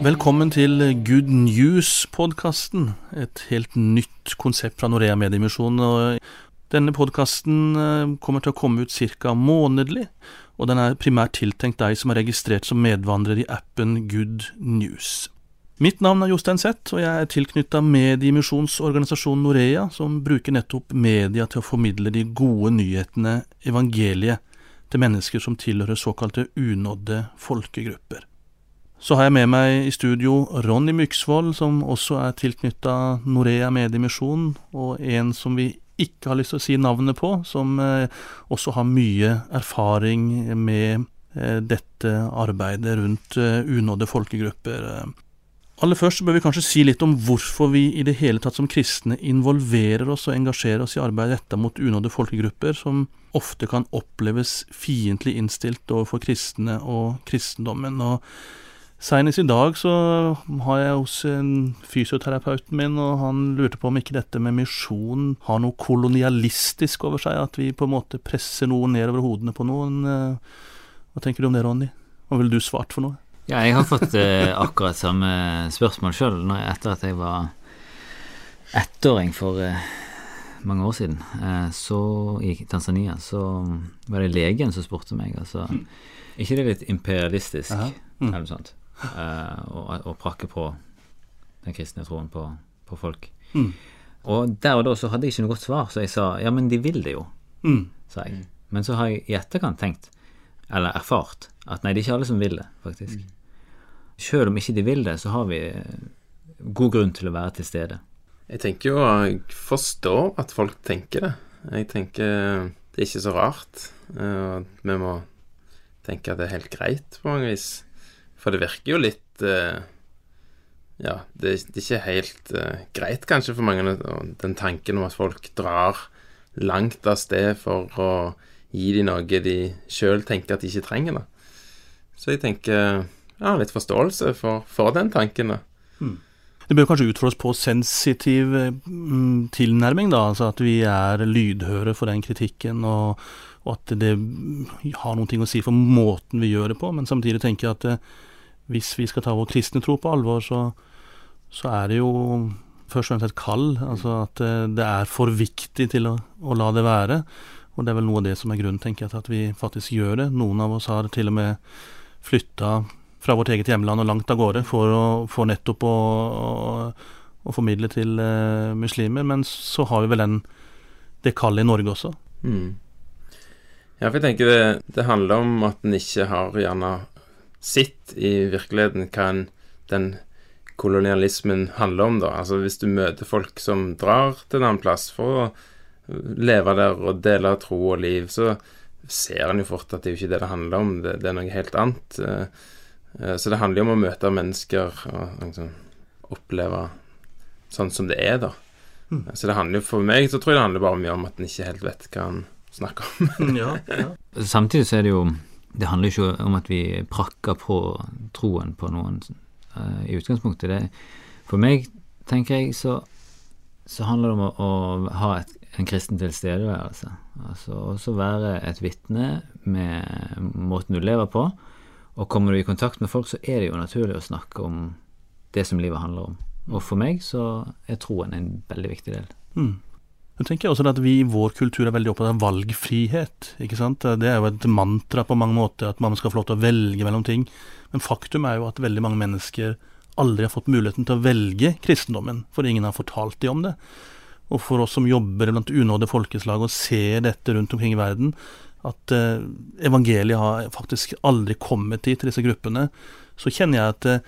Velkommen til Good News-podkasten, et helt nytt konsept fra Norea Mediemisjon. Denne podkasten eh, kommer til å komme ut ca. månedlig, og den er primært tiltenkt deg som er registrert som medvandrer i appen Good News. Mitt navn er Jostein Sett, og jeg er tilknytta mediemisjonsorganisasjonen Norea, som bruker nettopp media til å formidle de gode nyhetene, evangeliet, til mennesker som tilhører såkalte unådde folkegrupper. Så har jeg med meg i studio Ronny Myksvold, som også er tilknytta Norea Mediemisjon, og en som vi ikke har lyst til å si navnet på, som eh, også har mye erfaring med eh, dette arbeidet rundt eh, unådde folkegrupper. Aller først bør vi kanskje si litt om hvorfor vi i det hele tatt som kristne involverer oss og engasjerer oss i arbeidet retta mot unådde folkegrupper, som ofte kan oppleves fiendtlig innstilt overfor kristne og kristendommen. og Seinest i dag så har jeg hos en fysioterapeuten min, og han lurte på om ikke dette med misjon har noe kolonialistisk over seg, at vi på en måte presser noe nedover hodene på noen. Eh, hva tenker du om det, Ronny? Hva ville du svart for noe? Ja, jeg har fått eh, akkurat samme spørsmål sjøl etter at jeg var ettåring for eh, mange år siden. Eh, så i Tanzania så var det legen som spurte meg, altså mm. ikke det litt imperialistisk, mm. eller noe sånt? Uh, og, og, prakke på den kristne troen på, på folk. Mm. Og der og da så hadde jeg ikke noe godt svar, så jeg sa ja, men de vil det jo, mm. sa jeg. Men så har jeg i etterkant tenkt, eller erfart, at nei, det er ikke alle som vil det, faktisk. Mm. Selv om ikke de vil det, så har vi god grunn til å være til stede. Jeg tenker jo Jeg forstår at folk tenker det. Jeg tenker det er ikke så rart. Uh, vi må tenke at det er helt greit på mange vis. For det virker jo litt uh, Ja, det, det, er ikke helt uh, greit kanskje for mange, den tanken om at folk drar langt av sted for å gi dem noe de sjøl tenker at de ikke trenger. da. Så jeg tenker ja, litt forståelse for, for den tanken. da. Mm. Det bør kanskje utfordres på sensitiv mm, tilnærming, da. Altså at vi er lydhøre for den kritikken, og, og, at det har noe å si for måten vi gjør det på. Men samtidig tenker jeg at eh, hvis vi skal ta vår kristne tro på alvor, så, så er det jo først og fremst et kall. Altså at eh, det er for viktig til å, å, la det være. Og det er vel noe av det som er grunnen, tenker jeg, til at vi faktisk gjør det. Noen av oss har til og med flytta fra vårt eget hjemland og langt av gårde for, å, for nettopp å, å, å, formidle til uh, muslimer. Men så har vi vel den, det kallet i Norge også. Mm. Ja, for jeg tenker det, det handler om at en ikke har gjerne sitt i virkeligheten hva den kolonialismen handler om, da. Altså hvis du møter folk som drar til en annen plass for å leve der og dele tro og liv, så ser en jo fort at det er jo ikke det det handler om, det, det er noe helt annet. Eh, eh, så det handler jo om å møte mennesker og liksom, oppleve sånn som det er, da. Mm. Så det handler jo for meg så tror jeg det handler bare mye om at en ikke helt vet hva en snakker om. ja, ja. Samtidig så er det jo det handler ikke om at vi prakker på troen på noen uh, i utgangspunktet. Det, for meg, tenker jeg, så, så handler det om å, å ha et, en kristen tilstedeværelse. Altså også være et vitne med måten du lever på. Og kommer du i kontakt med folk, så er det jo naturlig å snakke om det som livet handler om. Og for meg så er troen en veldig viktig del. Mm. Så tenker jeg også at vi i vår kultur er veldig opptatt av valgfrihet. ikke sant? Det er jo et mantra på mange måter, at man skal få lov til å velge mellom ting. Men faktum er jo at veldig mange mennesker aldri har fått muligheten til å velge kristendommen, for ingen har fortalt dem om det. Og for oss som jobber blant unådde folkeslag og ser dette rundt omkring i verden, at eh, evangeliet har faktisk aldri kommet dit, til disse gruppene, så kjenner jeg at eh,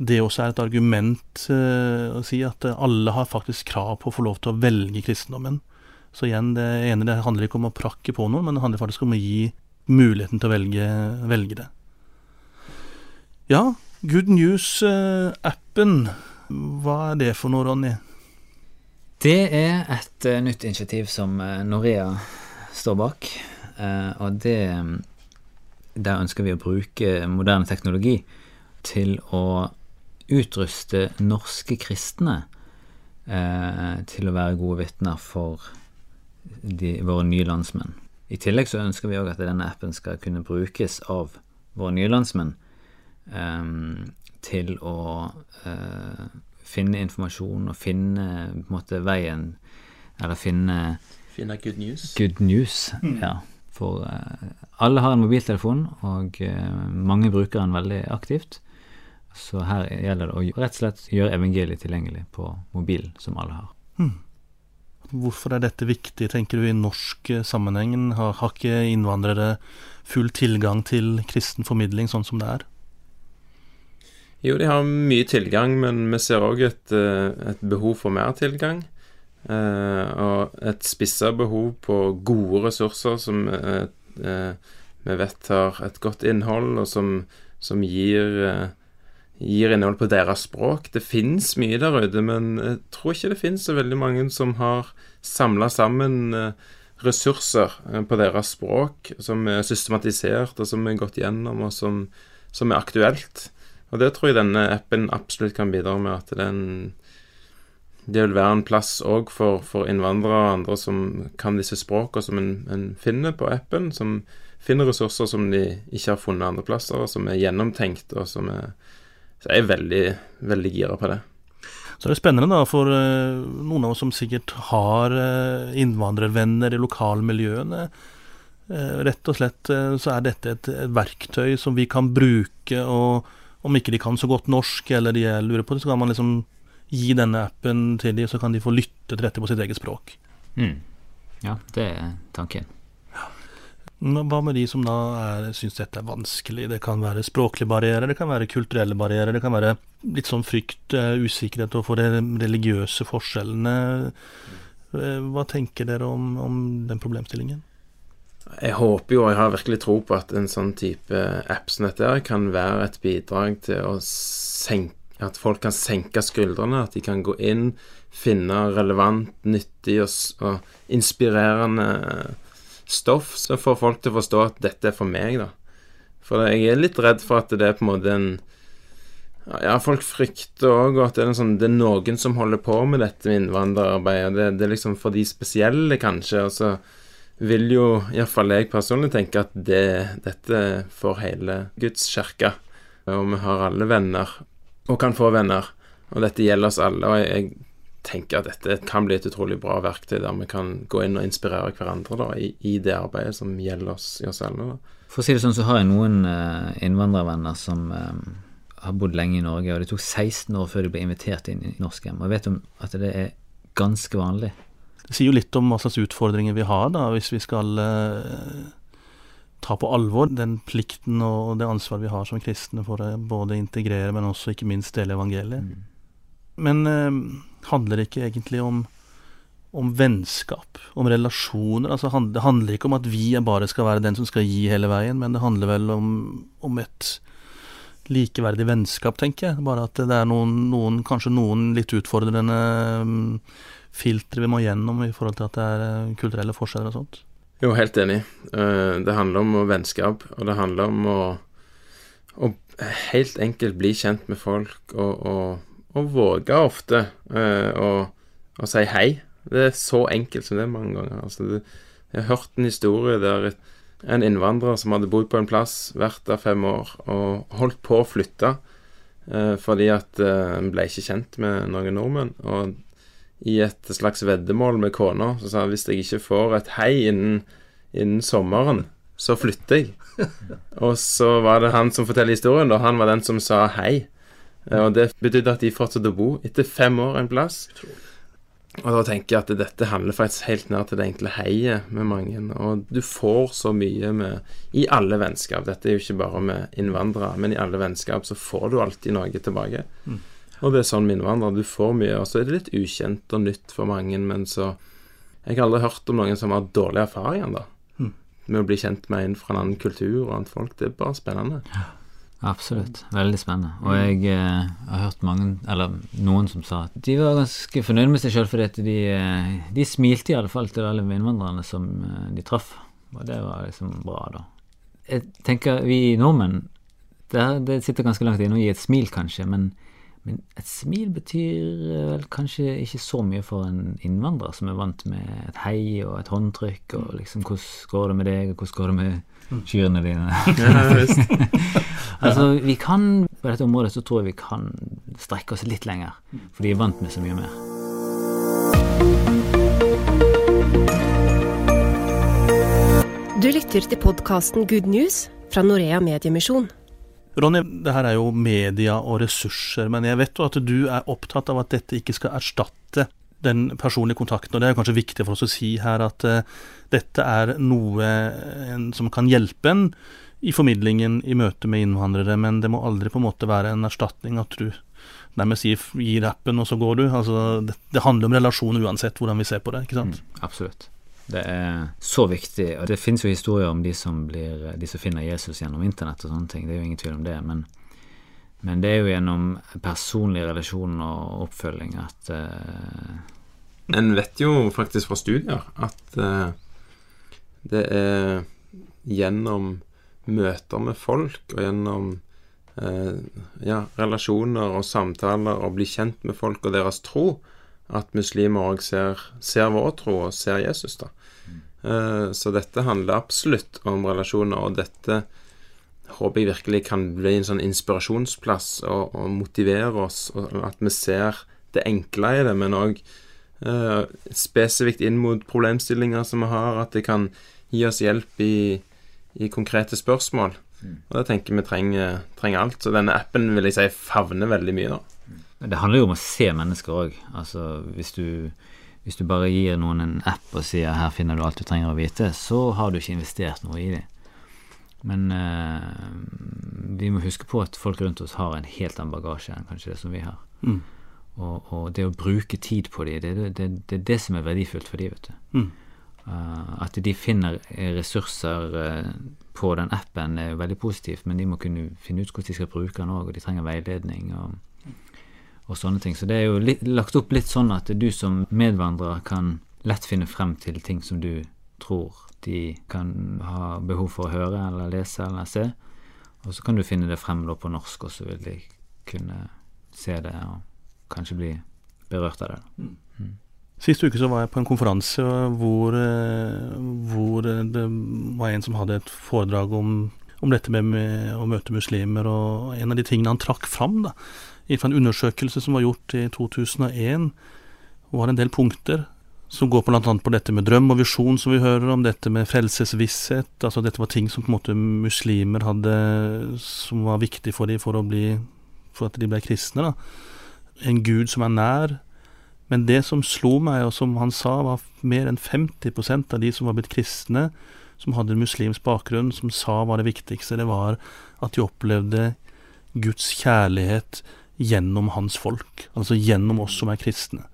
det også er et argument uh, å si at alle har faktisk krav på å få lov til å velge kristendommen. Så igjen, det ene det handler ikke om å prakke på noen, men det handler faktisk om å gi muligheten til å velge, velge det. Ja, Good News-appen, hva er det for noe, Ronny? Det er et nytt initiativ som Norea står bak. Og det Der ønsker vi å bruke moderne teknologi til å utruste norske kristne til å være gode vitner for de, våre nye landsmenn. I tillegg så ønsker vi òg at denne appen skal kunne brukes av våre nye landsmenn eh, til å eh, finne informasjon og finne på en måte veien Eller finne Finne good news. Good news, mm. ja. For uh, alle har en mobiltelefon, og uh, mange bruker den veldig aktivt. Så her gjelder det å rett og slett gjøre evangeliet tilgjengelig på mobilen, som alle har. Hmm. Hvorfor er dette viktig, tenker du, i norsk eh, sammenheng? Har, har ikke innvandrere full tilgang til kristen formidling sånn som det er? Jo, de har mye tilgang, men vi ser òg et, eh, et, behov for mer tilgang. Eh, og et spissa behov på gode ressurser som vi vet har et godt innhold, og som, som gir eh, gir innhold på deres språk. Det fins mye der ute, men jeg tror ikke det fins så veldig mange som har samla sammen eh, ressurser eh, på deres språk, som er systematisert, og som er gått gjennom, og som, som er aktuelt. Og det tror jeg denne appen absolutt kan bidra med, at den det vil være en plass òg for, for, innvandrere og andre som kan disse språkene som en, en, finner på appen, som finner ressurser som de ikke har funnet andre plasser, og som er gjennomtenkt, og som er så jeg er veldig, veldig gira på det. Så det er spennende da, for uh, noen av oss som sikkert har uh, innvandrervenner i lokalmiljøene. Uh, rett og slett så er dette et, et, verktøy som vi kan bruke, og om ikke de kan så godt norsk, eller de lurer på det, så kan man liksom gi denne appen til dem, så kan de få lytte til dette på sitt eget språk. Mm. Ja, det er tanken. Hva med de som da syns dette er vanskelig? Det kan være språklige barrierer, det kan være kulturelle barrierer, det kan være litt sånn frykt, eh, usikkerhet overfor de religiøse forskjellene. Eh, hva tenker dere om, om, den problemstillingen? Jeg håper jo, og jeg har virkelig tro på at en sånn type app som dette kan være et bidrag til å senke at folk kan senke skuldrene, at de kan gå inn, finne relevant, nyttig og, og inspirerende stoff som får folk til å forstå at dette er for meg, da. For jeg er litt redd for at det er på en måte en Ja, folk frykter òg at det er, sånn, det er, noen som holder på med dette med innvandrerarbeid, det, det er liksom for de spesielle, kanskje. Og så vil jo iallfall jeg personlig tenke at det, dette for hele Guds kirke. Og vi har alle venner, og kan få venner. Og dette gjelder oss alle. Og jeg, jeg tenker at dette kan bli et utrolig bra verktøy der vi kan gå inn og inspirere hverandre da, i, i, det arbeidet som gjelder oss i oss selv. Da. For å si det sånn, så har jeg noen uh, innvandrervenner som uh, har bodd lenge i Norge, og det tok 16 år før de ble invitert inn i norsk hjem. Og jeg vet om at det er ganske vanlig. Det sier jo litt om hva slags utfordringer vi har, da, hvis vi skal uh, ta på alvor den plikten og det ansvaret vi har som kristne for å både integrere, men også ikke minst dele evangeliet. Mm. Men handler ikke egentlig om, om vennskap, om relasjoner. Altså, det handler ikke om at vi bare skal være den som skal gi hele veien, men det handler vel om, om et likeverdig vennskap, tenker jeg. Bare at det er noen, noen kanskje noen litt utfordrende um, filtre vi må gjennom i forhold til at det er uh, kulturelle forskjeller og sånt. Jo, helt enig. Uh, det handler om vennskap, og det handler om å, å helt enkelt bli kjent med folk og, og å våge ofte uh, å, å, si hei. Det er så enkelt som det er mange ganger. Altså, det, jeg har hørt en historie der en innvandrer som hadde bodd på en plass, vært der fem år, og holdt på å flytte uh, fordi at uh, han ble ikke kjent med noen nordmenn. Og i et slags veddemål med kona så sa han hvis jeg ikke får et hei innen, innen sommeren, så flytter jeg. og så var det han som forteller historien, da. Han var den som sa hei. Og det betydde at de fortsatte å bo etter fem år en plass. Og da tenker jeg at dette handler faktisk helt ned til det enkle heiet med mange. Og du får så mye med I alle vennskap. Dette er jo ikke bare med innvandrere, men i alle vennskap så får du alltid noe tilbake. Mm. Og det er sånn med innvandrere. Du får mye, og så er det litt ukjent og nytt for mange, men så Jeg har aldri hørt om noen som har dårlige erfaringer, da. Mm. med å bli kjent med en fra en annen kultur og annet folk. Det er bare spennende. Absolutt. Veldig spennende. Og jeg eh, har hørt mange, eller noen som sa at de var ganske fornøyd med seg sjøl fordi de, eh, de smilte i alle fall til alle innvandrerne som eh, de traff. Og det var liksom bra, da. Jeg tenker vi nordmenn det, det sitter ganske langt inne å gi et smil, kanskje, men, men et smil betyr vel kanskje ikke så mye for en innvandrer som er vant med et hei og et håndtrykk og liksom 'Hvordan går det med deg?' og 'Hvordan går det med kyrne dine?' Ja. Altså, vi kan På dette området så tror jeg vi kan strekke oss litt lenger, for de er vant med så mye mer. Du lytter til podkasten Good News fra Norea Mediemisjon. Ronny, det her er jo media og ressurser, men jeg vet jo at du er opptatt av at dette ikke skal erstatte den personlige kontakten. Og det er kanskje viktig for oss å si her at uh, dette er noe en, som kan hjelpe en i formidlingen i møte med innvandrere, men det må aldri på en måte være en erstatning at du nærmest gir, gir appen, og så går du. Altså, det, det handler om relasjoner uansett hvordan vi ser på det, ikke sant? Mm, absolutt. Det er så viktig. Og det finnes jo historier om de som, blir, de som finner Jesus gjennom internett og sånne ting. Det er jo ingen tvil om det. Men, men det er jo gjennom personlig relasjon og oppfølging at uh... En vet jo faktisk fra studier at uh, det er gjennom møter med folk og gjennom eh, ja, relasjoner og samtaler og bli kjent med folk og deres tro at muslimer òg ser, ser vår tro og ser Jesus, da. Eh, så dette handler absolutt om relasjoner, og dette håper jeg virkelig kan bli en sånn inspirasjonsplass og, og motivere oss, og at vi ser det enkle i det, men òg eh, spesifikt inn mot problemstillinger som vi har, at det kan gi oss hjelp i, i konkrete spørsmål. Og det tenker vi trenger, trenger alt. Så denne appen vil jeg si favner veldig mye, da. Det handler jo om å se mennesker òg. Altså, hvis du, hvis du bare gir noen en app og sier 'her finner du alt du trenger å vite', så har du ikke investert noe i dem. Men eh, vi må huske på at folk rundt oss har en helt annen bagasje enn kanskje det som vi har. Mm. Og, og det å bruke tid på dem, det, det, det, det er det som er verdifullt for dem, vet du. Mm. Eh, at de finner ressurser eh, på den appen er jo veldig positivt, men de må kunne finne ut hvordan de skal bruke den òg, og de trenger veiledning. og og sånne ting. Så det er jo litt, lagt opp litt sånn at du som medvandrer kan lett finne frem til ting som du tror de kan ha behov for å høre eller lese eller se. Og så kan du finne det frem på norsk, og så vil de kunne se det og kanskje bli berørt av det. Sist uke så var jeg på en konferanse hvor, eh, hvor det var en som hadde et foredrag om, om dette med, med å møte muslimer, og en av de tingene han trakk fram, da, fra en undersøkelse som var gjort i 2001, var en del punkter som går på på dette med drøm og visjon, som vi hører om, dette med frelsesvisshet. altså Dette var ting som på en måte muslimer hadde som var viktig for dem for å bli for at de ble kristne. da. En gud som er nær. Men det som slo meg, og som han sa, var mer enn 50% av de som var blitt kristne, som hadde en muslimsk bakgrunn, som sa var det viktigste, det var at de opplevde Guds kjærlighet gjennom hans folk, altså gjennom oss som er kristne.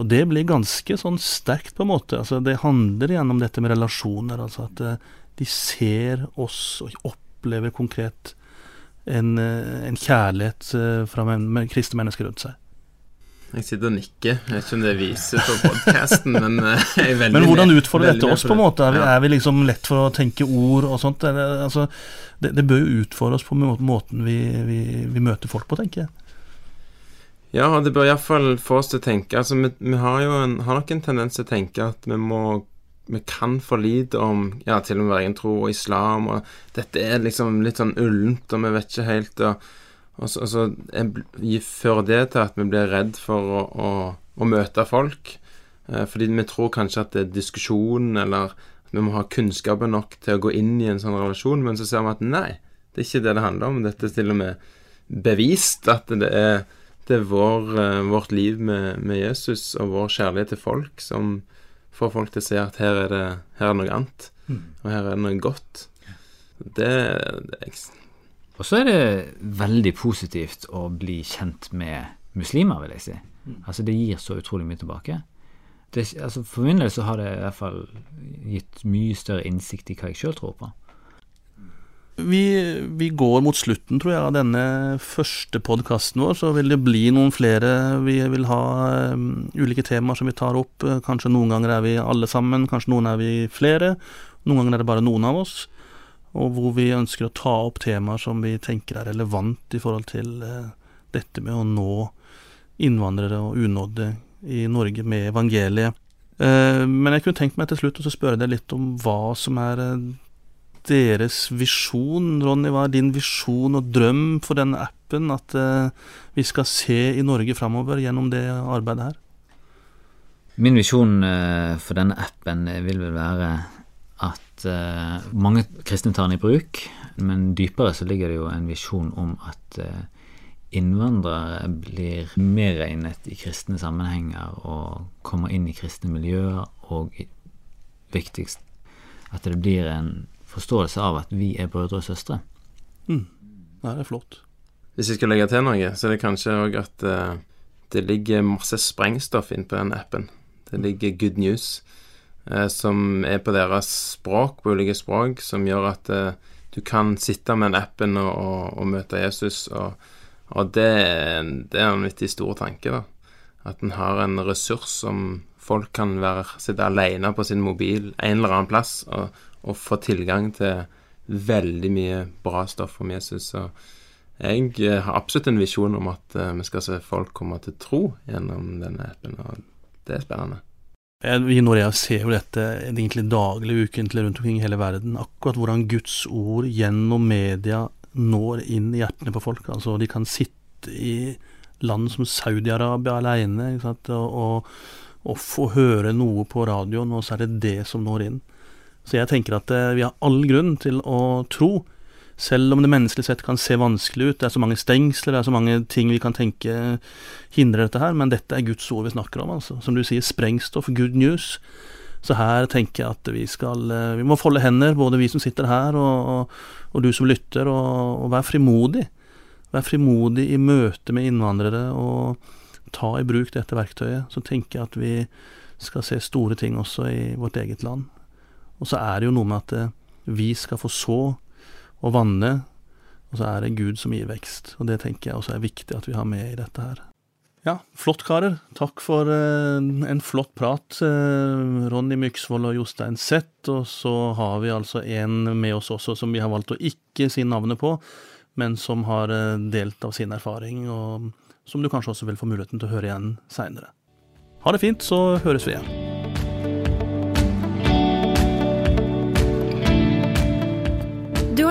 Og det blir ganske sånn sterkt, på en måte. Altså, det handler gjennom dette med relasjoner, altså at eh, de ser oss og opplever konkret en, eh, en kjærlighet eh, fra kristne mennesker rundt seg. Jeg sitter og nikker. Jeg vet ikke om det viser på podkasten, men eh, jeg er veldig Men hvordan utfordrer dette oss, på en måte? Er vi, er vi liksom lett for å tenke ord og sånt? Det, altså, det, det bør jo utfordre oss på må- måten vi, vi, vi møter folk på, tenker jeg. Ja, det bør iallfall få oss til å tenke Altså, vi, vi har jo en, har nok en tendens til å tenke at vi må Vi kan for lite om ja, til og med egen tro og islam, og dette er liksom litt sånn ullent, og vi vet ikke helt og, og altså, jeg fører det til at vi blir redd for å, å, å møte folk. Eh, fordi vi tror kanskje at det er diskusjon, eller at vi må ha kunnskapen nok til å gå inn i en sånn relasjon, men så ser vi at nei, det er ikke det det handler om. Dette er til og med bevist at det er det er vår, eh, vårt liv med, med Jesus og vår kjærlighet til folk som får folk til å se at her er det, her er noe annet, og her er det noe godt. Det, det er Og så er det veldig positivt å bli kjent med muslimer, vil jeg si. Altså Det gir så utrolig mye tilbake. det, altså For min del så har det i hvert fall gitt mye større innsikt i hva jeg sjøl tror på. Vi, vi, går mot slutten, tror jeg, av denne første podkasten vår. Så vil det bli noen flere. Vi vil ha um, ulike temaer som vi tar opp. Kanskje noen ganger er vi alle sammen, kanskje noen er vi flere. Noen ganger er det bare noen av oss. Og hvor vi ønsker å ta opp temaer som vi tenker er relevant i forhold til uh, dette med å nå innvandrere og unådde i Norge med evangeliet. Uh, men jeg kunne tenkt meg til slutt å spørre deg litt om hva som er uh, deres visjon? Ronny, hva er din visjon og drøm for denne appen? At vi skal se i Norge framover gjennom det arbeidet her? Min visjon for denne appen vil vel være at eh, mange kristne tar den i bruk, men dypere så ligger det jo en visjon om at innvandrere blir mer regnet i kristne sammenhenger og kommer inn i kristne miljøer, og viktigst at det blir en forståelse av at vi er brødre og søstre. Mm. Det er flott. Hvis jeg skal legge til noe, så er det kanskje òg at eh, det ligger masse sprengstoff inne på den appen. Det ligger good news, som er på deres språk, på ulike språk, som gjør at uh, du kan sitte med den appen og, og, og møte Jesus, og, og det, det, er en vittig stor tanke, da. At en har en ressurs som folk kan være, sitte alene på sin mobil en eller annen plass og, og få tilgang til veldig mye bra stoff om Jesus. Og jeg eh, har absolutt en visjon om at eh, vi skal se folk komme til tro gjennom denne appen, og det er spennende. Vi i Norea ser jo dette egentlig daglig, ukentlig rundt omkring i hele verden. Akkurat hvordan Guds ord gjennom media når inn i hjertene på folk. Altså, de kan sitte i land som Saudi-Arabia alene og, og, og, få høre noe på radioen, og så er det det som når inn. Så jeg tenker at eh, vi har all grunn til å tro, selv om det menneskelig sett kan se vanskelig ut. Det er så mange stengsler, det er så mange ting vi kan tenke hindrer dette her, men dette er Guds ord vi snakker om, altså. Som du sier, sprengstoff, good news. Så her tenker jeg at vi skal eh, Vi må folde hender, både vi som sitter her, og, og, og du som lytter, og, og vær frimodig. Vær frimodig i møte med innvandrere, og ta i bruk dette verktøyet. Så tenker jeg at vi skal se store ting også i vårt eget land. Og så er det jo noe med at eh, vi skal få så og vanne, og så er det Gud som gir vekst. Og det tenker jeg også er viktig at vi har med i dette her. Ja, flott, karer. Takk for eh, en flott prat, eh, Ronny Myksvold og Jostein Zett. Og så har vi altså en med oss også som vi har valgt å ikke si navnet på, men som har eh, delt av sin erfaring, og som du kanskje også vil få muligheten til å høre igjen seinere. Ha det fint, så høres vi igjen.